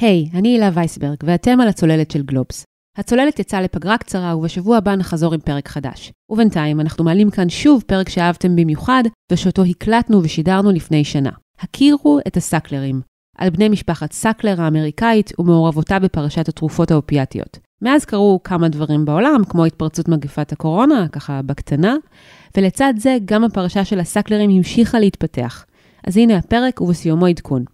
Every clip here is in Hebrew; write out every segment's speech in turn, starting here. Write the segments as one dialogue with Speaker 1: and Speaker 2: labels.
Speaker 1: היי, hey, אני הילה וייסברג, ואתם על הצוללת של גלובס. הצוללת יצאה לפגרה קצרה, ובשבוע הבא נחזור עם פרק חדש. ובינתיים, אנחנו מעלים כאן שוב פרק שאהבתם במיוחד, ושאותו הקלטנו ושידרנו לפני שנה. הכירו את הסאקלרים, על בני משפחת סאקלר האמריקאית ומעורבותה בפרשת התרופות האופיאטיות. מאז קרו כמה דברים בעולם, כמו התפרצות מגפת הקורונה, ככה בקטנה, ולצד זה גם הפרשה של הסאקלרים המשיכה להתפתח. אז הנה הפרק ובסיומו עדכון.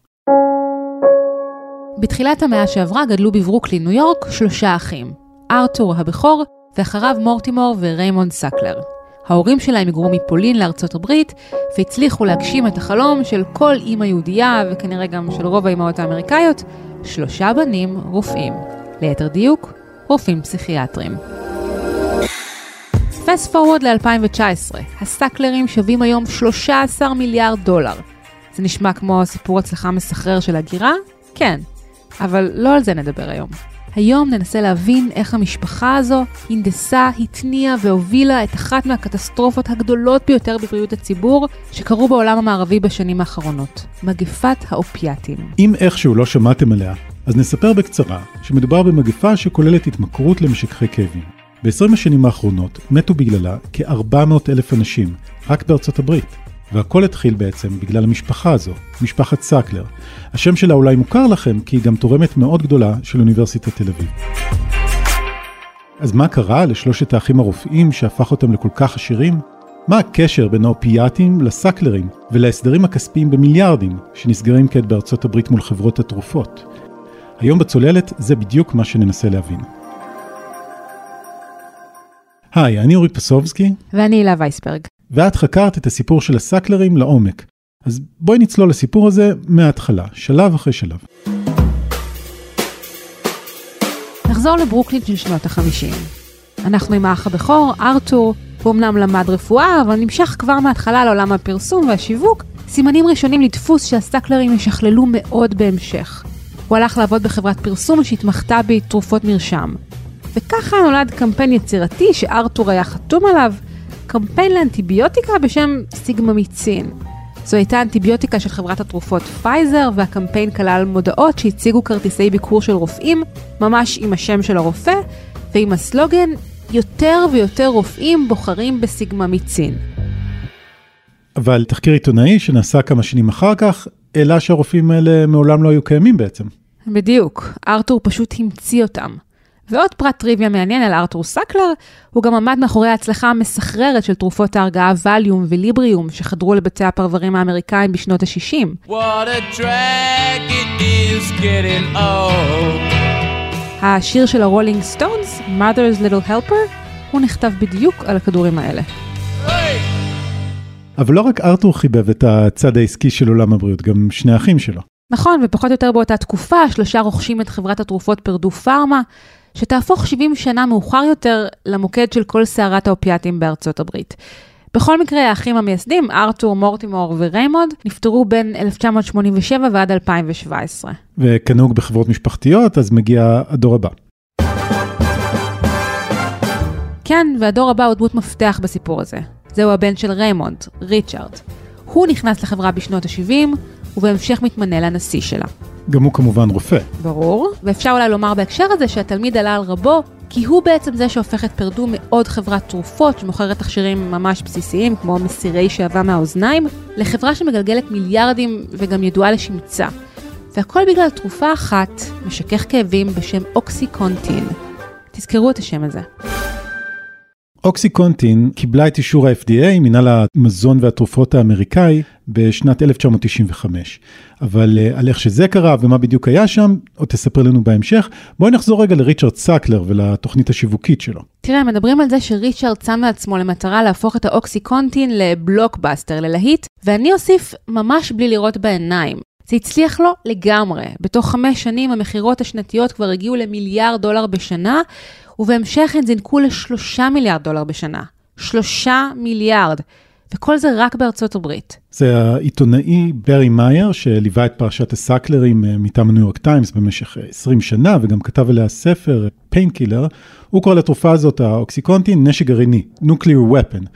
Speaker 1: בתחילת המאה שעברה גדלו בברוקלין, ניו יורק, שלושה אחים. ארתור הבכור, ואחריו מורטימור וריימונד סאקלר. ההורים שלהם היגרו מפולין לארצות הברית, והצליחו להגשים את החלום של כל אימא יהודייה, וכנראה גם של רוב האימהות האמריקאיות, שלושה בנים רופאים. ליתר דיוק, רופאים פסיכיאטרים. Fast forward ל-2019, הסאקלרים שווים היום 13 מיליארד דולר. זה נשמע כמו סיפור הצלחה מסחרר של הגירה? כן, אבל לא על זה נדבר היום. היום ננסה להבין איך המשפחה הזו הנדסה, התניעה והובילה את אחת מהקטסטרופות הגדולות ביותר בבריאות הציבור שקרו בעולם המערבי בשנים האחרונות, מגפת האופיאטים.
Speaker 2: אם איכשהו לא שמעתם עליה, אז נספר בקצרה שמדובר במגפה שכוללת התמכרות למשככי כאבים. ב-20 השנים האחרונות מתו בגללה כ-400 אלף אנשים, רק בארצות הברית. והכל התחיל בעצם בגלל המשפחה הזו, משפחת סאקלר. השם שלה אולי מוכר לכם כי היא גם תורמת מאוד גדולה של אוניברסיטת תל אביב. אז מה קרה לשלושת האחים הרופאים שהפך אותם לכל כך עשירים? מה הקשר בין האופיאטים לסאקלרים ולהסדרים הכספיים במיליארדים שנסגרים כעת בארצות הברית מול חברות התרופות? היום בצוללת זה בדיוק מה שננסה להבין. היי, אני אורי פסובסקי.
Speaker 1: ואני הילה וייסברג.
Speaker 2: ואת חקרת את הסיפור של הסאקלרים לעומק. אז בואי נצלול לסיפור הזה מההתחלה, שלב אחרי שלב.
Speaker 1: נחזור לברוקלין של שנות ה-50. אנחנו עם האח הבכור, ארתור, הוא אמנם למד רפואה, אבל נמשך כבר מההתחלה לעולם הפרסום והשיווק, סימנים ראשונים לדפוס שהסאקלרים ישכללו מאוד בהמשך. הוא הלך לעבוד בחברת פרסום שהתמחתה בתרופות מרשם. וככה נולד קמפיין יצירתי שארתור היה חתום עליו, קמפיין לאנטיביוטיקה בשם סיגממיצין. זו הייתה אנטיביוטיקה של חברת התרופות פייזר, והקמפיין כלל מודעות שהציגו כרטיסי ביקור של רופאים, ממש עם השם של הרופא, ועם הסלוגן, יותר ויותר רופאים בוחרים בסיגממיצין.
Speaker 2: אבל תחקיר עיתונאי שנעשה כמה שנים אחר כך, העלה שהרופאים האלה מעולם לא היו קיימים בעצם.
Speaker 1: בדיוק, ארתור פשוט המציא אותם. ועוד פרט טריוויה מעניין על ארתור סקלר, הוא גם עמד מאחורי ההצלחה המסחררת של תרופות ההרגעה ווליום וליבריום שחדרו לבתי הפרברים האמריקאים בשנות ה-60. השיר של הרולינג סטונס, Mother's Little Helper, הוא נכתב בדיוק על הכדורים האלה.
Speaker 2: אבל לא רק ארתור חיבב את הצד העסקי של עולם הבריאות, גם שני אחים שלו.
Speaker 1: נכון, ופחות או יותר באותה תקופה, שלושה רוכשים את חברת התרופות פרדו פארמה, שתהפוך 70 שנה מאוחר יותר למוקד של כל סערת האופיאטים בארצות הברית. בכל מקרה, האחים המייסדים, ארתור, מורטימור וריימונד, נפטרו בין 1987 ועד 2017.
Speaker 2: וכנהוג בחברות משפחתיות, אז מגיע הדור הבא.
Speaker 1: כן, והדור הבא הוא דמות מפתח בסיפור הזה. זהו הבן של ריימונד, ריצ'ארד. הוא נכנס לחברה בשנות ה-70, ובהמשך מתמנה לנשיא שלה.
Speaker 2: גם הוא כמובן רופא.
Speaker 1: ברור, ואפשר אולי לומר בהקשר הזה שהתלמיד עלה על רבו, כי הוא בעצם זה שהופך את פרדו מעוד חברת תרופות שמוכרת תכשירים ממש בסיסיים, כמו מסירי שעבה מהאוזניים, לחברה שמגלגלת מיליארדים וגם ידועה לשמצה. והכל בגלל תרופה אחת, משכך כאבים בשם אוקסיקונטין. תזכרו את השם הזה.
Speaker 2: אוקסיקונטין קיבלה את אישור ה-FDA, מנהל המזון והתרופות האמריקאי, בשנת 1995. אבל אה, על איך שזה קרה ומה בדיוק היה שם, עוד תספר לנו בהמשך. בואי נחזור רגע לריצ'רד סאקלר ולתוכנית השיווקית שלו.
Speaker 1: תראה, מדברים על זה שריצ'רד שם לעצמו למטרה להפוך את האוקסיקונטין לבלוקבאסטר, ללהיט, ואני אוסיף ממש בלי לראות בעיניים. זה הצליח לו לגמרי. בתוך חמש שנים המכירות השנתיות כבר הגיעו למיליארד דולר בשנה, ובהמשך הן זינקו לשלושה מיליארד דולר בשנה. שלושה מיליארד. וכל זה רק בארצות הברית.
Speaker 2: זה העיתונאי ברי מאייר, שליווה את פרשת הסאקלרים אה, מטעם הניו יורק טיימס במשך 20 שנה, וגם כתב עליה ספר, Pain Killer. הוא קורא לתרופה הזאת, האוקסיקונטין, נשק גרעיני, Nuclear Weapon.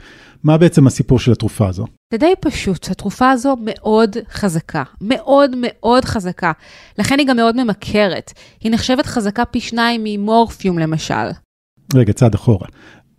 Speaker 2: מה בעצם הסיפור של התרופה הזו?
Speaker 1: זה די פשוט, התרופה הזו מאוד חזקה, מאוד מאוד חזקה. לכן היא גם מאוד ממכרת. היא נחשבת חזקה פי שניים ממורפיום למשל.
Speaker 2: רגע, צעד אחורה.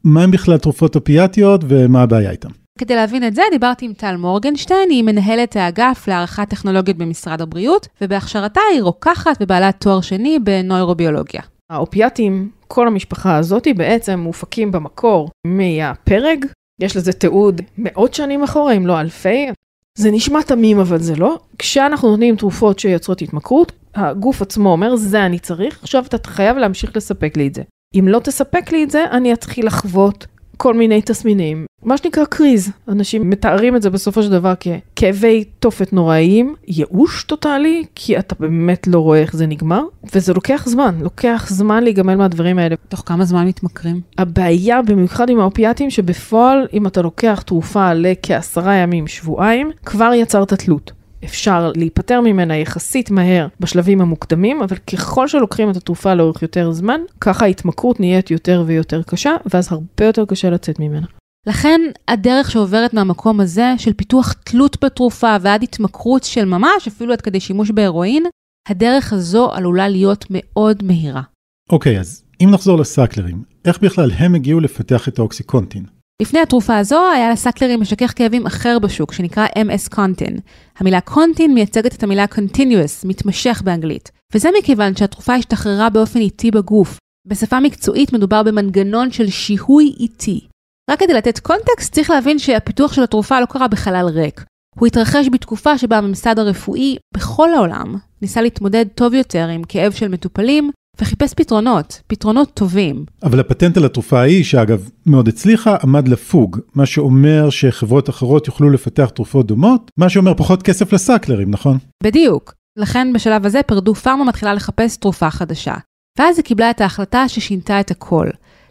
Speaker 2: מה הם בכלל תרופות אופיאטיות ומה הבעיה איתן?
Speaker 1: כדי להבין את זה, דיברתי עם טל מורגנשטיין, היא מנהלת האגף להערכת טכנולוגיות במשרד הבריאות, ובהכשרתה היא רוקחת ובעלת תואר שני בנוירוביולוגיה.
Speaker 3: האופיאטים, כל המשפחה הזאת, בעצם מופקים במקור מהפרג, יש לזה תיעוד מאות שנים אחורה, אם לא אלפי. זה נשמע תמים, אבל זה לא. כשאנחנו נותנים תרופות שיוצרות התמכרות, הגוף עצמו אומר, זה אני צריך, עכשיו אתה חייב להמשיך לספק לי את זה. אם לא תספק לי את זה, אני אתחיל לחוות כל מיני תסמינים, מה שנקרא קריז. אנשים מתארים את זה בסופו של דבר ככאבי תופת נוראיים, ייאוש טוטאלי, כי אתה באמת לא רואה איך זה נגמר, וזה לוקח זמן, לוקח זמן להיגמל מהדברים האלה.
Speaker 1: תוך כמה זמן מתמכרים?
Speaker 3: הבעיה, במיוחד עם האופיאטים, שבפועל, אם אתה לוקח תרופה לכעשרה ימים, שבועיים, כבר יצרת תלות. אפשר להיפטר ממנה יחסית מהר בשלבים המוקדמים, אבל ככל שלוקחים את התרופה לאורך יותר זמן, ככה ההתמכרות נהיית יותר ויותר קשה, ואז הרבה יותר קשה לצאת ממנה.
Speaker 1: לכן הדרך שעוברת מהמקום הזה של פיתוח תלות בתרופה ועד התמכרות של ממש, אפילו עד כדי שימוש בהרואין, הדרך הזו עלולה להיות מאוד מהירה.
Speaker 2: אוקיי, okay, אז אם נחזור לסאקלרים, איך בכלל הם הגיעו לפתח את האוקסיקונטין?
Speaker 1: לפני התרופה הזו היה לסאקלרים משכך כאבים אחר בשוק, שנקרא MS קונטין. המילה קונטין מייצגת את המילה continuous, מתמשך באנגלית. וזה מכיוון שהתרופה השתחררה באופן איטי בגוף. בשפה מקצועית מדובר במנגנון של שיהוי איטי. רק כדי לתת קונטקסט, צריך להבין שהפיתוח של התרופה לא קרה בחלל ריק. הוא התרחש בתקופה שבה הממסד הרפואי בכל העולם ניסה להתמודד טוב יותר עם כאב של מטופלים וחיפש פתרונות, פתרונות טובים.
Speaker 2: אבל הפטנט על התרופה ההיא, שאגב מאוד הצליחה, עמד לפוג, מה שאומר שחברות אחרות יוכלו לפתח תרופות דומות, מה שאומר פחות כסף לסאקלרים, נכון?
Speaker 1: בדיוק. לכן בשלב הזה פרדו פארמה מתחילה לחפש תרופה חדשה. ואז היא קיבלה את ההחלטה ששינתה את הכל.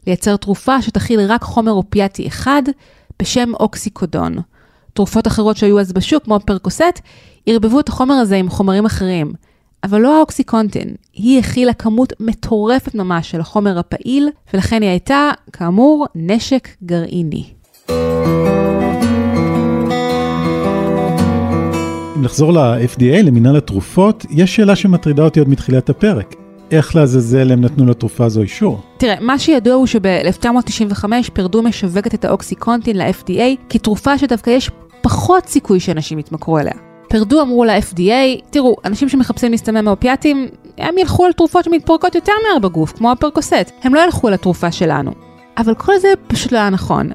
Speaker 1: לייצר תרופה שתכיל רק חומר אופיאטי אחד בשם אוקסיקודון. תרופות אחרות שהיו אז בשוק, כמו פרקוסט, ערבבו את החומר הזה עם חומרים אחרים. אבל לא האוקסיקונטין, היא הכילה כמות מטורפת ממש של החומר הפעיל, ולכן היא הייתה, כאמור, נשק גרעיני.
Speaker 2: אם נחזור ל-FDA, למינהל התרופות, יש שאלה שמטרידה אותי עוד מתחילת הפרק. איך לעזאזל הם נתנו לתרופה הזו אישור?
Speaker 1: תראה, מה שידוע הוא שב-1995 פרדו משווקת את האוקסיקונטין ל-FDA כתרופה שדווקא יש פחות סיכוי שאנשים יתמכרו אליה. פרדו אמרו ל-FDA, תראו, אנשים שמחפשים להסתמם מאופיאטים, הם ילכו על תרופות שמתפרקות יותר מהר בגוף, כמו הפרקוסט. הם לא ילכו על התרופה שלנו. אבל כל זה פשוט לא היה נכון.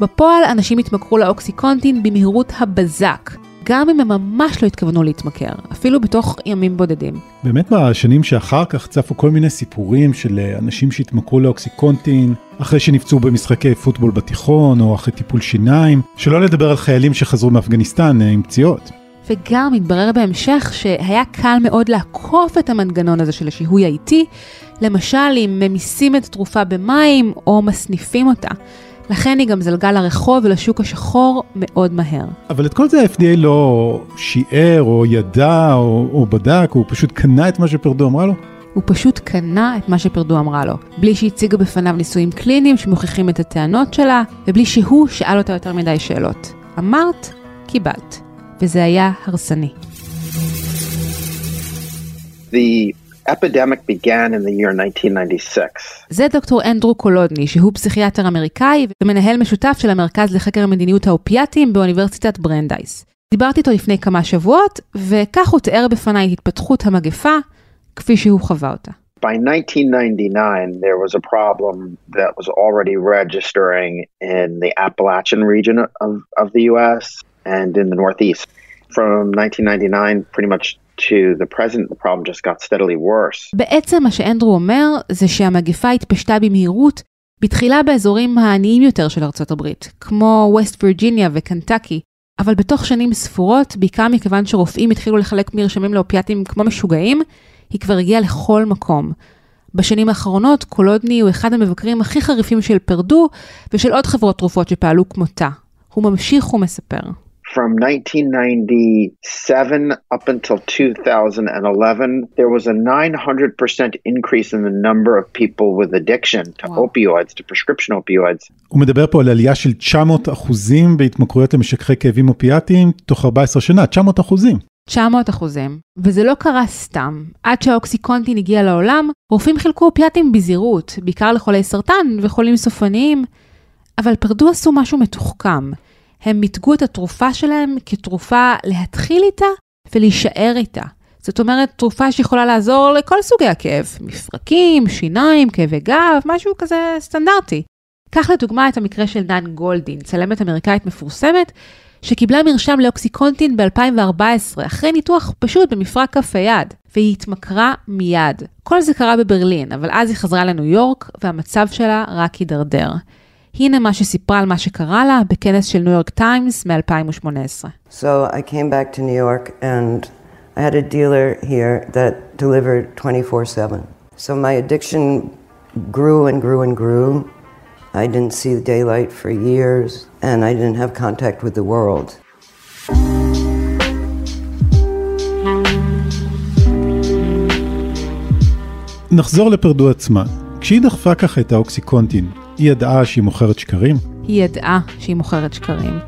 Speaker 1: בפועל אנשים התמכרו לאוקסיקונטין במהירות הבזק. גם אם הם ממש לא התכוונו להתמכר, אפילו בתוך ימים בודדים.
Speaker 2: באמת בשנים שאחר כך צפו כל מיני סיפורים של אנשים שהתמכרו לאוקסיקונטין, אחרי שנפצעו במשחקי פוטבול בתיכון, או אחרי טיפול שיניים, שלא לדבר על חיילים שחזרו מאפגניסטן עם פציעות.
Speaker 1: וגם התברר בהמשך שהיה קל מאוד לעקוף את המנגנון הזה של השיהוי האיטי, למשל אם ממיסים את התרופה במים או מסניפים אותה. לכן היא גם זלגה לרחוב ולשוק השחור מאוד מהר.
Speaker 2: אבל את כל זה ה-FDA לא שיער או ידע או, או בדק, הוא פשוט קנה את מה שפרדו אמרה לו?
Speaker 1: הוא פשוט קנה את מה שפרדו אמרה לו, בלי שהציגה בפניו ניסויים קליניים שמוכיחים את הטענות שלה, ובלי שהוא שאל אותה יותר מדי שאלות. אמרת, קיבלת. וזה היה הרסני.
Speaker 4: The epidemic began in the year 1996.
Speaker 1: זה דוקטור אנדרו קולודני, שהוא פסיכיאטר אמריקאי ומנהל משותף של המרכז לחקר מדיניות האופיאטים באוניברסיטת ברנדייס. דיברתי איתו לפני כמה שבועות, וכך הוא תיאר בפניי את התפתחות המגפה, כפי שהוא חווה אותה.
Speaker 4: By 1999, there was a problem that was already registering in the Appalachian region of, of the US and in the Northeast. From 1999 pretty much to the present, the problem just got steadily worse.
Speaker 1: בעצם מה שאנדרו אומר זה שהמגפה התפשטה במהירות בתחילה באזורים העניים יותר של ארצות הברית, כמו ווסט וירג'יניה וקנטקי, אבל בתוך שנים ספורות, בעיקר מכיוון שרופאים התחילו לחלק מרשמים לאופיאטים כמו משוגעים, היא כבר הגיעה לכל מקום. בשנים האחרונות קולודני הוא אחד המבקרים הכי חריפים של פרדו ושל עוד חברות תרופות שפעלו כמותה. הוא ממשיך ומספר.
Speaker 4: From 1997 up until 2011, there was a 900% increase in the number of people with addiction to
Speaker 1: Wow.
Speaker 4: opioids, to prescription opioids.
Speaker 2: הוא מדבר פה על עלייה של 900 אחוזים בהתמכרויות למשככי כאבים אופיאטיים תוך 14 שנה, 900 אחוזים.
Speaker 1: 900 אחוזים. וזה לא קרה סתם. עד שהאוקסיקונטין הגיע לעולם, רופאים חילקו אופיאטים בזהירות, בעיקר לחולי סרטן וחולים סופניים, אבל פרדו עשו משהו מתוחכם. הם מיתגו את התרופה שלהם כתרופה להתחיל איתה ולהישאר איתה. זאת אומרת, תרופה שיכולה לעזור לכל סוגי הכאב, מפרקים, שיניים, כאבי גב, משהו כזה סטנדרטי. קח לדוגמה את המקרה של נאן גולדין, צלמת אמריקאית מפורסמת, שקיבלה מרשם לאוקסיקונטין ב-2014, אחרי ניתוח פשוט במפרק כף היד, והיא התמכרה מיד. כל זה קרה בברלין, אבל אז היא חזרה לניו יורק, והמצב שלה רק הידרדר. הנה מה שסיפרה על מה שקרה לה בכנס של ניו יורק טיימס מ-2018.
Speaker 5: So I came back to New York and I had a dealer here that delivered 24 7. So my addiction grew and grew and grew. I didn't see the daylight for years and I didn't have contact with the world.
Speaker 2: נחזור לפרדו עצמה. כשהיא דחפה ככה את האוקסיקונטין, היא ידעה שהיא מוכרת שקרים?
Speaker 1: היא ידעה שהיא מוכרת שקרים.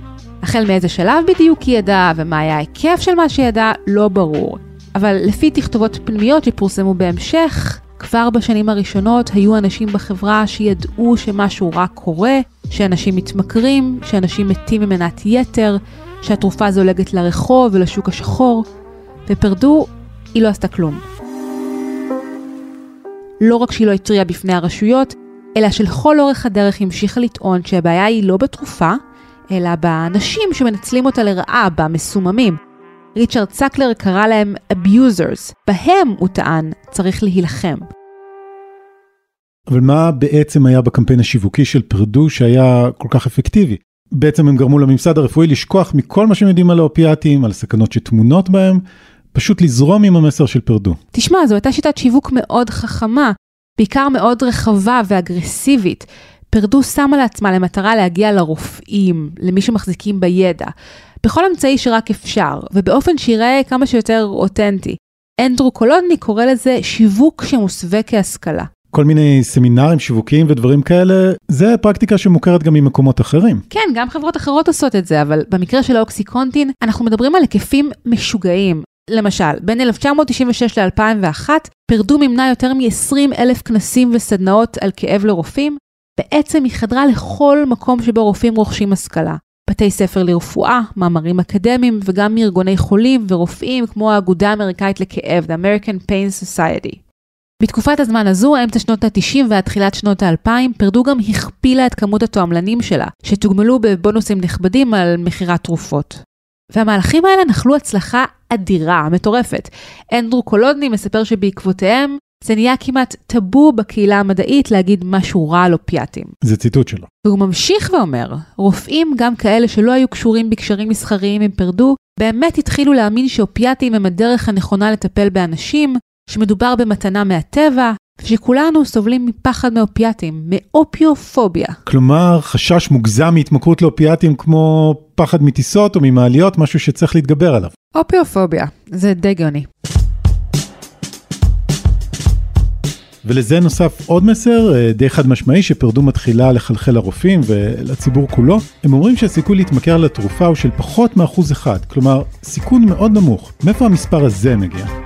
Speaker 1: החל מאיזה שלב בדיוק היא ידעה ומה היה ההיקף של מה שהיא ידעה, לא ברור. אבל לפי תכתובות פנימיות שפורסמו בהמשך, כבר בשנים הראשונות היו אנשים בחברה שידעו שמשהו רע קורה, שאנשים מתמכרים, שאנשים מתים ממנת יתר, שהתרופה זולגת לרחוב ולשוק השחור, ופרדו, היא לא עשתה כלום. לא רק שהיא לא התריעה בפני הרשויות, אלא שלכל אורך הדרך המשיכה לטעון שהבעיה היא לא בתרופה, אלא באנשים שמנצלים אותה לרעה, במסוממים. ריצ'רד סקלר קרא להם abusers, בהם, הוא טען, צריך להילחם.
Speaker 2: אבל מה בעצם היה בקמפיין השיווקי של פרדו שהיה כל כך אפקטיבי? בעצם הם גרמו לממסד הרפואי לשכוח מכל מה שהם יודעים על האופיאטים, על הסכנות שטמונות בהם, פשוט לזרום עם המסר של פרדו.
Speaker 1: תשמע, זו הייתה שיטת שיווק מאוד חכמה, בעיקר מאוד רחבה ואגרסיבית. פרדו שמה לעצמה למטרה להגיע לרופאים, למי שמחזיקים בידע, בכל אמצעי שרק אפשר, ובאופן שיראה כמה שיותר אותנטי. אנדרו קולודני קורא לזה שיווק שמוסווה כהשכלה.
Speaker 2: כל מיני סמינרים שיווקיים ודברים כאלה, זה פרקטיקה שמוכרת גם ממקומות אחרים.
Speaker 1: כן, גם חברות אחרות עושות את זה, אבל במקרה של האוקסיקונטין, אנחנו מדברים על היקפים משוגעים. למשל, בין 1996 ל-2001, פרדו מימנה יותר מ-20 אלף כנסים וסדנאות על כאב לרופאים. בעצם היא חדרה לכל מקום שבו רופאים רוכשים השכלה. בתי ספר לרפואה, מאמרים אקדמיים וגם מארגוני חולים ורופאים כמו האגודה האמריקאית לכאב, The American Pain Society. בתקופת הזמן הזו, אמצע שנות ה-90 ועד תחילת שנות ה-2000, פרדו גם הכפילה את כמות התועמלנים שלה, שתוגמלו בבונוסים נכבדים על מכירת תרופות. והמהלכים האלה נחלו הצלחה אדירה, מטורפת. אנדרו קולודני מספר שבעקבותיהם זה נהיה כמעט טאבו בקהילה המדעית להגיד משהו רע על אופיאטים.
Speaker 2: זה ציטוט שלו.
Speaker 1: והוא ממשיך ואומר, רופאים, גם כאלה שלא היו קשורים בקשרים מסחריים עם פרדו, באמת התחילו להאמין שאופיאטים הם הדרך הנכונה לטפל באנשים, שמדובר במתנה מהטבע, ושכולנו סובלים מפחד מאופיאטים, מאופיופוביה.
Speaker 2: כלומר, חשש מוגזם מהתמכרות לאופיאטים כמו פחד מטיסות או ממעליות, משהו שצריך להתגבר עליו.
Speaker 1: אופיופוביה, זה די גאוני.
Speaker 2: ולזה נוסף עוד מסר אה, די חד משמעי שפרדו מתחילה לחלחל לרופאים ולציבור כולו. הם אומרים שהסיכוי להתמכר לתרופה הוא של פחות מאחוז אחד, כלומר סיכון מאוד נמוך. מאיפה המספר הזה מגיע?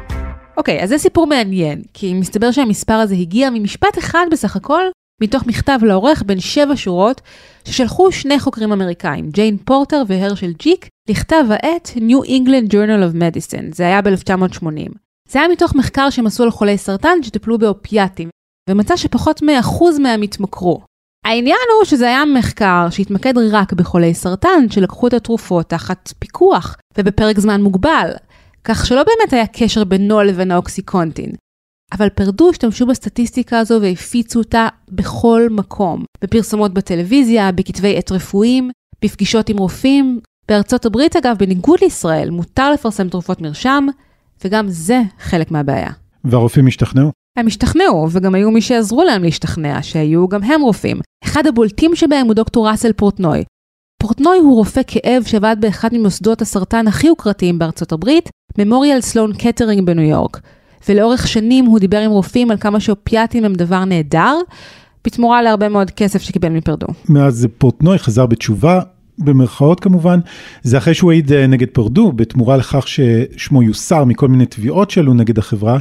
Speaker 1: אוקיי, אז זה סיפור מעניין, כי מסתבר שהמספר הזה הגיע ממשפט אחד בסך הכל, מתוך מכתב לעורך בין שבע שורות, ששלחו שני חוקרים אמריקאים, ג'יין פורטר והרשל ג'יק, לכתב העת New England Journal of Medicine, זה היה ב-1980. זה היה מתוך מחקר שהם עשו על חולי סרטן שטיפלו באופיאטים, ומצא שפחות מ-1% מהם התמכרו. העניין הוא שזה היה מחקר שהתמקד רק בחולי סרטן שלקחו את התרופות תחת פיקוח ובפרק זמן מוגבל, כך שלא באמת היה קשר בינו לבין האוקסיקונטין. אבל פרדו השתמשו בסטטיסטיקה הזו והפיצו אותה בכל מקום, בפרסומות בטלוויזיה, בכתבי עת רפואיים, בפגישות עם רופאים. בארצות הברית אגב, בניגוד לישראל, מותר לפרסם תרופות מרשם, וגם זה חלק מהבעיה.
Speaker 2: והרופאים השתכנעו?
Speaker 1: הם השתכנעו, וגם היו מי שעזרו להם להשתכנע, שהיו גם הם רופאים. אחד הבולטים שבהם הוא דוקטור ראסל פורטנוי. פורטנוי הוא רופא כאב שעבד באחד ממוסדות הסרטן הכי יוקרתיים בארצות הברית, ממוריאל סלון קטרינג בניו יורק. ולאורך שנים הוא דיבר עם רופאים על כמה שאופיאטים הם דבר נהדר, בתמורה להרבה מאוד כסף שקיבל מפרדו.
Speaker 2: מאז פורטנוי חזר בתשובה, במרכאות כמובן, זה אחרי שהוא העיד אה, נגד פרדו, בתמורה לכך ששמו יוסר מכל מיני תביעות שעלו נגד החברה.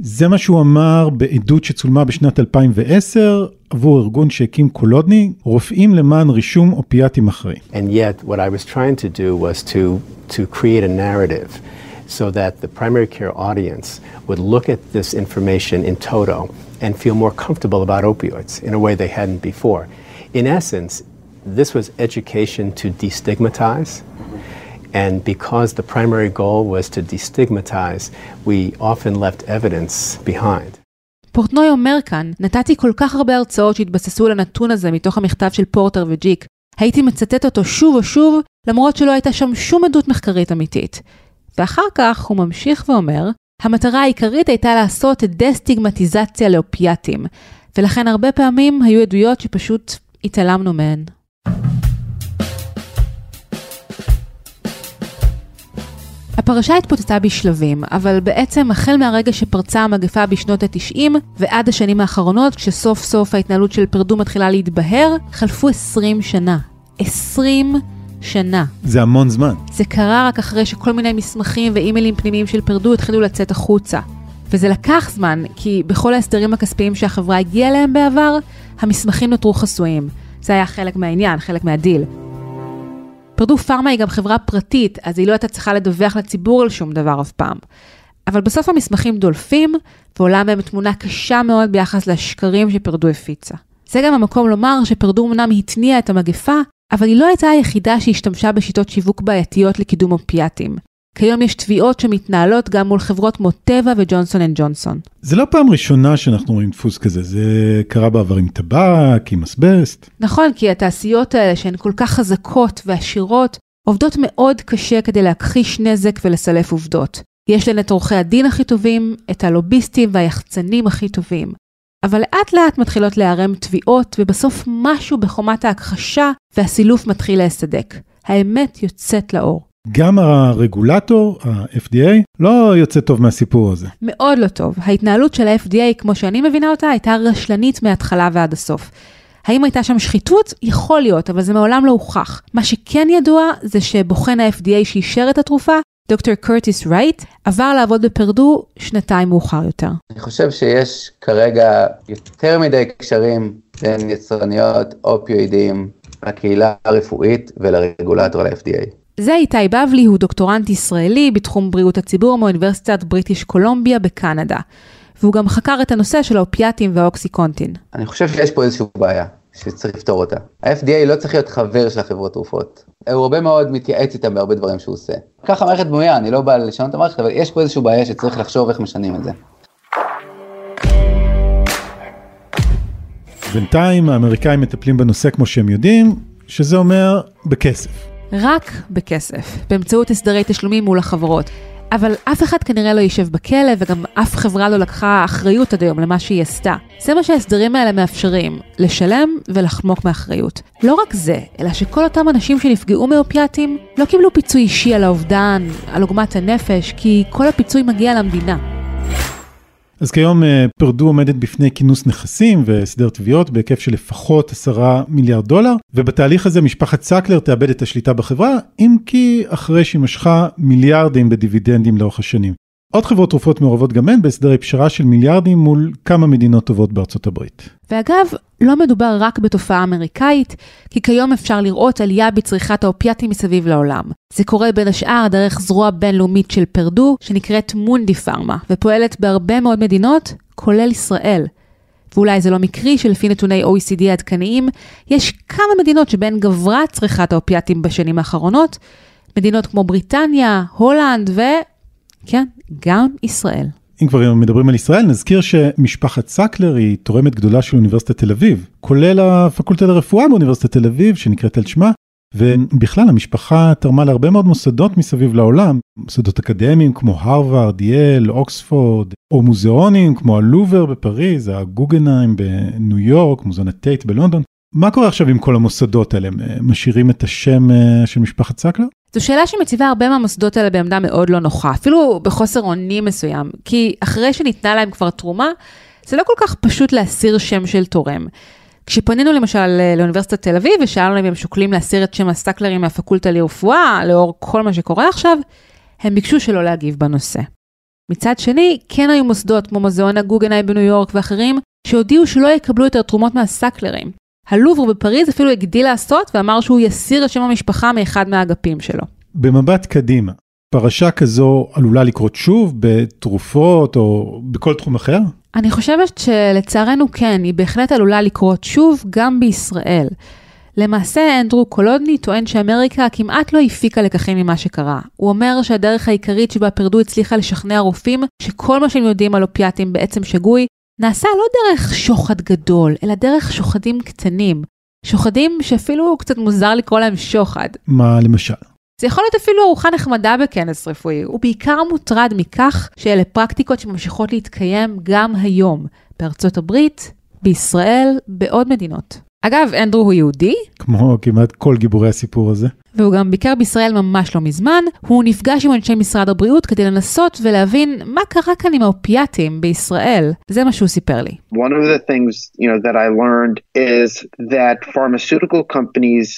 Speaker 2: זה מה שהוא אמר בעדות שצולמה בשנת 2010 עבור ארגון שהקים קולודני, רופאים למען רישום אופיאטים אחרי.
Speaker 6: And yet what I was trying to do was to, to create a narrative so that the primary care audience would look at this information in toto and feel more comfortable about opioids in a way they hadn't before. In essence, this was education to destigmatize. And because the primary goal was to destigmatize, we often left evidence behind.
Speaker 1: פורטנוי אומר כאן, נתתי כל כך הרבה הרצאות שהתבססו על הנתון הזה מתוך המכתב של פורטר וג'יק. הייתי מצטט אותו שוב ושוב, למרות שלא הייתה שם שום עדות מחקרית אמיתית. ואחר כך הוא ממשיך ואומר, המטרה העיקרית הייתה לעשות דה-סטיגמטיזציה לאופיאטים, ולכן הרבה פעמים היו עדויות שפשוט התעלמנו מהן. הפרשה התפוצצה בשלבים, אבל בעצם החל מהרגע שפרצה המגפה בשנות ה-90 ועד השנים האחרונות, כשסוף סוף ההתנהלות של פרדו מתחילה להתבהר, חלפו 20 שנה. 20 שנה.
Speaker 2: זה המון זמן.
Speaker 1: זה קרה רק אחרי שכל מיני מסמכים ואימיילים פנימיים של פרדו התחילו לצאת החוצה. וזה לקח זמן, כי בכל ההסדרים הכספיים שהחברה הגיעה אליהם בעבר, המסמכים נותרו חסויים. זה היה חלק מהעניין, חלק מהדיל. פרדו פארמה היא גם חברה פרטית, אז היא לא הייתה צריכה לדווח לציבור על שום דבר אף פעם. אבל בסוף המסמכים דולפים, ועולה מהם תמונה קשה מאוד ביחס לשקרים שפרדו הפיצה. זה גם המקום לומר שפרדו אמנם התניעה את המגפה, אבל היא לא הייתה היחידה שהשתמשה בשיטות שיווק בעייתיות לקידום אופיאטים. כיום יש תביעות שמתנהלות גם מול חברות כמו טבע וג'ונסון אנד ג'ונסון.
Speaker 2: זה לא פעם ראשונה שאנחנו רואים דפוס כזה, זה קרה בעבר עם טבק, עם אסבסט.
Speaker 1: נכון, כי התעשיות האלה שהן כל כך חזקות ועשירות, עובדות מאוד קשה כדי להכחיש נזק ולסלף עובדות. יש להן את עורכי הדין הכי טובים, את הלוביסטים והיחצנים הכי טובים. אבל לאט לאט מתחילות להיערם תביעות, ובסוף משהו בחומת ההכחשה והסילוף מתחיל להסדק. האמת יוצאת לאור.
Speaker 2: גם הרגולטור, ה-FDA, לא יוצא טוב מהסיפור הזה.
Speaker 1: מאוד לא טוב. ההתנהלות של ה-FDA, כמו שאני מבינה אותה, הייתה רשלנית מההתחלה ועד הסוף. האם הייתה שם שחיתות? יכול להיות, אבל זה מעולם לא הוכח. מה שכן ידוע זה שבוחן ה-FDA שאישר את התרופה, דוקטור קורטיס רייט, עבר לעבוד בפרדו שנתיים מאוחר יותר.
Speaker 7: אני חושב שיש כרגע יותר מדי קשרים בין יצרניות אופיואידים לקהילה הרפואית ולרגולטור ל-FDA.
Speaker 1: זה איתי בבלי, הוא דוקטורנט ישראלי בתחום בריאות הציבור מאוניברסיטת בריטיש קולומביה בקנדה. והוא גם חקר את הנושא של האופיאטים והאוקסיקונטין.
Speaker 7: אני חושב שיש פה איזושהי בעיה שצריך לפתור אותה. ה-FDA לא צריך להיות חבר של החברות תרופות. הוא הרבה מאוד מתייעץ איתם בהרבה דברים שהוא עושה. ככה המערכת בנויה, אני לא בא לשנות את המערכת, אבל יש פה איזושהי בעיה שצריך לחשוב איך משנים את זה.
Speaker 2: בינתיים האמריקאים מטפלים בנושא כמו שהם יודעים, שזה אומר בכסף.
Speaker 1: רק בכסף, באמצעות הסדרי תשלומים מול החברות. אבל אף אחד כנראה לא יישב בכלא, וגם אף חברה לא לקחה אחריות עד היום למה שהיא עשתה. זה מה שההסדרים האלה מאפשרים, לשלם ולחמוק מאחריות. לא רק זה, אלא שכל אותם אנשים שנפגעו מאופיאטים לא קיבלו פיצוי אישי על האובדן, על עוגמת הנפש, כי כל הפיצוי מגיע למדינה.
Speaker 2: אז כיום פרדו עומדת בפני כינוס נכסים והסדר תביעות בהיקף של לפחות 10 מיליארד דולר, ובתהליך הזה משפחת סקלר תאבד את השליטה בחברה, אם כי אחרי שהיא משכה מיליארדים בדיבידנדים לאורך השנים. עוד חברות תרופות מעורבות גם הן בהסדרי פשרה של מיליארדים מול כמה מדינות טובות בארצות הברית.
Speaker 1: ואגב, לא מדובר רק בתופעה אמריקאית, כי כיום אפשר לראות עלייה בצריכת האופיאטים מסביב לעולם. זה קורה בין השאר דרך זרוע בינלאומית של פרדו, שנקראת מונדי פארמה, ופועלת בהרבה מאוד מדינות, כולל ישראל. ואולי זה לא מקרי שלפי נתוני OECD עדכניים, יש כמה מדינות שבהן גברה צריכת האופיאטים בשנים האחרונות, מדינות כמו בריטניה, הולנד ו... כן, גם ישראל.
Speaker 2: אם כבר מדברים על ישראל, נזכיר שמשפחת סקלר היא תורמת גדולה של אוניברסיטת תל אביב, כולל הפקולטה לרפואה באוניברסיטת תל אביב, שנקראת על שמה, ובכלל המשפחה תרמה להרבה מאוד מוסדות מסביב לעולם, מוסדות אקדמיים כמו הרווארד, יל, אוקספורד, או מוזיאונים כמו הלובר בפריז, הגוגנהיים בניו יורק, מוזיאון הטייט בלונדון. מה קורה עכשיו עם כל המוסדות האלה? אה, משאירים את השם אה, של משפחת סקלר?
Speaker 1: זו שאלה שמציבה הרבה מהמוסדות האלה בעמדה מאוד לא נוחה, אפילו בחוסר אונים מסוים, כי אחרי שניתנה להם כבר תרומה, זה לא כל כך פשוט להסיר שם של תורם. כשפנינו למשל לאוניברסיטת תל אביב ושאלנו אם הם שוקלים להסיר את שם הסטקלרים מהפקולטה לרפואה, לאור כל מה שקורה עכשיו, הם ביקשו שלא להגיב בנושא. מצד שני, כן היו מוסדות כמו מוזיאון הגוגנאי בניו יורק ואחרים, שהודיעו שלא יקבלו יותר תרומות מהסאקלרים. הלובר בפריז אפילו הגדיל לעשות ואמר שהוא יסיר את שם המשפחה מאחד מהאגפים שלו.
Speaker 2: במבט קדימה, פרשה כזו עלולה לקרות שוב בתרופות או בכל תחום אחר?
Speaker 1: אני חושבת שלצערנו כן, היא בהחלט עלולה לקרות שוב גם בישראל. למעשה, אנדרו קולודני טוען שאמריקה כמעט לא הפיקה לקחים ממה שקרה. הוא אומר שהדרך העיקרית שבה פרדו הצליחה לשכנע רופאים שכל מה שהם יודעים על אופיאטים בעצם שגוי, נעשה לא דרך שוחד גדול, אלא דרך שוחדים קטנים. שוחדים שאפילו קצת מוזר לקרוא להם שוחד.
Speaker 2: מה למשל?
Speaker 1: זה יכול להיות אפילו ארוחה נחמדה בכנס רפואי. הוא בעיקר מוטרד מכך שאלה פרקטיקות שממשיכות להתקיים גם היום, בארצות הברית, בישראל, בעוד מדינות. אגב, אנדרו הוא יהודי.
Speaker 2: כמו כמעט כל גיבורי הסיפור הזה.
Speaker 1: והוא גם ביקר בישראל ממש לא מזמן. הוא נפגש עם אנשי משרד הבריאות כדי לנסות ולהבין מה קרה כאן עם האופיאטים בישראל. זה מה שהוא סיפר לי.
Speaker 4: One of the things, you know, that I learned is that pharmaceutical companies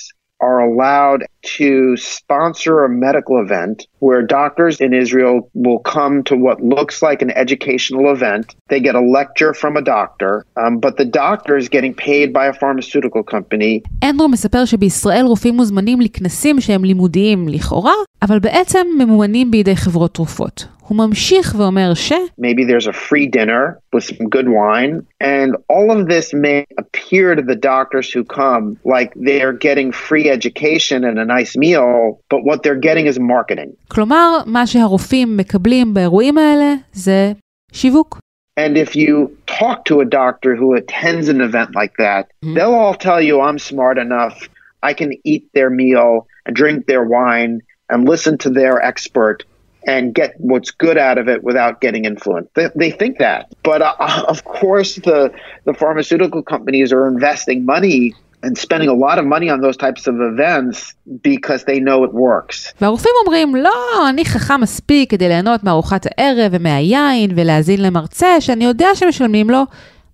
Speaker 4: are allowed to sponsor a medical event where doctors in Israel will come to what looks like an educational event. They get a lecture from a doctor, um, but the doctor is getting paid by a pharmaceutical company.
Speaker 1: אנדרו מספר שבישראל רופאים מוזמנים לכנסים שהם לימודיים לכאורה, אבל בעצם ממומנים בידי חברות תרופות. הוא ממשיך ואומר ש...
Speaker 4: Maybe there's a free dinner with some good wine, and all of this may appear to the doctors who come like they're getting free education and a nice meal, but what they're getting is marketing.
Speaker 1: כלומר, מה שהרופאים מקבלים באירועים האלה זה שיווק.
Speaker 4: And if you talk to a doctor who attends an event like that, they'll all tell you, I'm smart enough, I can eat their meal and drink their wine and listen to their expert and get what's good out of it without getting influenced. They, they think that. But uh, of course, the, the pharmaceutical companies are investing money and spending a lot of money on those types of events because they know it works.
Speaker 1: והרופאים אומרים, לא, אני חכם מספיק כדי ליהנות מארוחת הערב ומהיין ולהאזין למרצה שאני יודע שמשלמים לו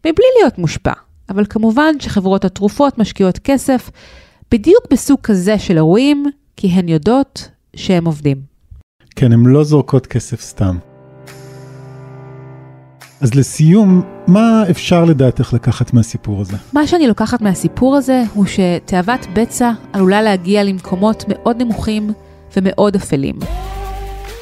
Speaker 1: מבלי להיות מושפע. אבל כמובן שחברות התרופות משקיעות כסף בדיוק בסוג כזה של אירועים, כי הן יודעות שהם עובדים.
Speaker 2: כן, הן לא זורקות כסף סתם. אז לסיום, מה אפשר לדעתך לקחת מהסיפור הזה?
Speaker 1: מה שאני לוקחת מהסיפור הזה הוא שתאוות בצע עלולה להגיע למקומות מאוד נמוכים ומאוד אפלים.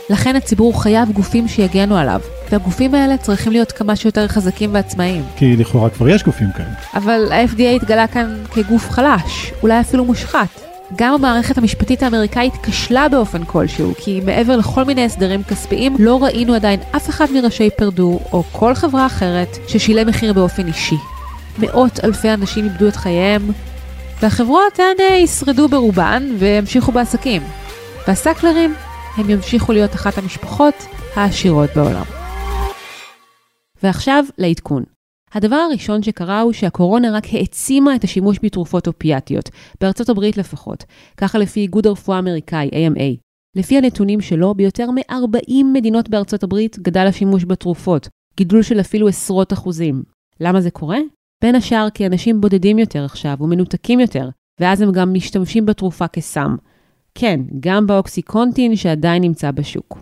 Speaker 1: לכן הציבור חייב גופים שיגנו עליו, והגופים האלה צריכים להיות כמה שיותר חזקים ועצמאיים.
Speaker 2: כי לכאורה כבר יש גופים כאלה.
Speaker 1: אבל ה-FDA התגלה כאן כגוף חלש, אולי אפילו מושחת. גם המערכת המשפטית האמריקאית כשלה באופן כלשהו, כי מעבר לכל מיני הסדרים כספיים, לא ראינו עדיין אף אחד מראשי פרדו, או כל חברה אחרת, ששילם מחיר באופן אישי. מאות אלפי אנשים איבדו את חייהם, והחברות הן ישרדו ברובן והמשיכו בעסקים. והסקלרים, הם ימשיכו להיות אחת המשפחות העשירות בעולם. ועכשיו לעדכון. הדבר הראשון שקרה הוא שהקורונה רק העצימה את השימוש בתרופות אופיאטיות, בארצות הברית לפחות, ככה לפי איגוד הרפואה האמריקאי, AMA. לפי הנתונים שלו, ביותר מ-40 מדינות בארצות הברית גדל השימוש בתרופות, גידול של אפילו עשרות אחוזים. למה זה קורה? בין השאר כי אנשים בודדים יותר עכשיו ומנותקים יותר, ואז הם גם משתמשים בתרופה כסם. כן, גם באוקסיקונטין שעדיין נמצא בשוק.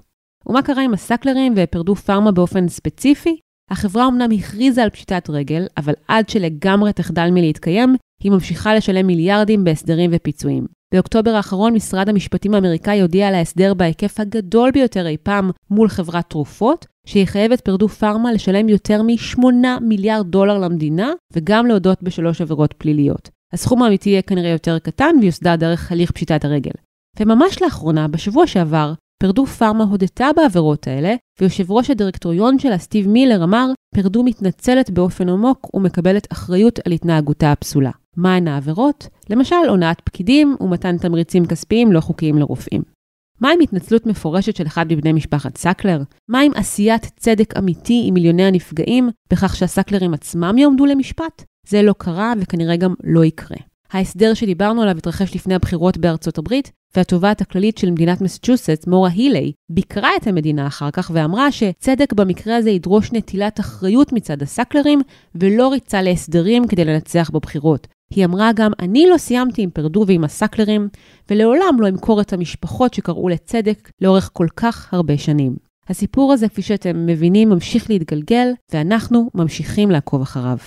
Speaker 1: ומה קרה עם הסקלרים ופרדו פארמה באופן ספציפי? החברה אמנם הכריזה על פשיטת רגל, אבל עד שלגמרי תחדל מלהתקיים, היא ממשיכה לשלם מיליארדים בהסדרים ופיצויים. באוקטובר האחרון משרד המשפטים האמריקאי הודיע על ההסדר בהיקף הגדול ביותר אי פעם מול חברת תרופות, שיחייב את פרדו פארמה לשלם יותר מ-8 מיליארד דולר למדינה, וגם להודות בשלוש עבירות פליליות. הסכום האמיתי יהיה כנראה יותר קטן ויוסדר דרך הליך פשיטת הרגל. וממש לאחרונה, בשבוע שעבר, פרדו פארמה הודתה בעבירות האלה, ויושב ראש הדירקטוריון שלה, סטיב מילר, אמר, פרדו מתנצלת באופן עמוק ומקבלת אחריות על התנהגותה הפסולה. מהן העבירות? למשל, הונאת פקידים ומתן תמריצים כספיים לא חוקיים לרופאים. מה עם התנצלות מפורשת של אחד מבני משפחת סקלר? מה עם עשיית צדק אמיתי עם מיליוני הנפגעים, בכך שהסקלרים עצמם יעמדו למשפט? זה לא קרה וכנראה גם לא יקרה. ההסדר שדיברנו עליו התרחש לפני הבחירות בארצות הברית, והתובעת הכללית של מדינת מסצ'וסטס, מורה הילי, ביקרה את המדינה אחר כך ואמרה שצדק במקרה הזה ידרוש נטילת אחריות מצד הסאקלרים, ולא ריצה להסדרים כדי לנצח בבחירות. היא אמרה גם, אני לא סיימתי עם פרדו ועם הסאקלרים, ולעולם לא אמכור את המשפחות שקראו לצדק לאורך כל כך הרבה שנים. הסיפור הזה, כפי שאתם מבינים, ממשיך להתגלגל, ואנחנו ממשיכים לעקוב אחריו.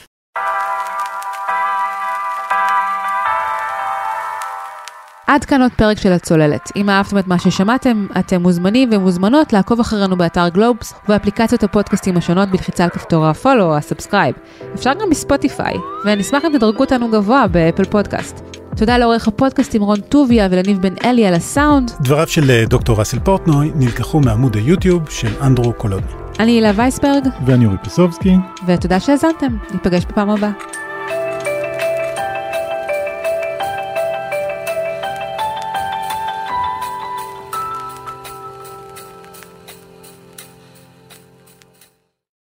Speaker 1: עד כאן עוד פרק של הצוללת. אם אהבתם את מה ששמעתם, אתם מוזמנים ומוזמנות לעקוב אחרינו באתר גלובס ובאפליקציות הפודקאסטים השונות בלחיצה על כפתור ה follow או ה subscribe. אפשר גם בספוטיפיי, ונשמח אם תדרגו אותנו גבוה באפל פודקאסט. תודה לעורך הפודקאסטים רון טוביה ולניב בן אלי על הסאונד.
Speaker 2: דבריו של אה, דוקטור ראסל פורטנוי נלקחו מעמוד היוטיוב של אנדרו קולודני.
Speaker 1: אני הילה וייסברג,
Speaker 2: ואני אורי פסובסקי.
Speaker 1: ותודה שהאזנתם. ניפגש בפעם הבאה.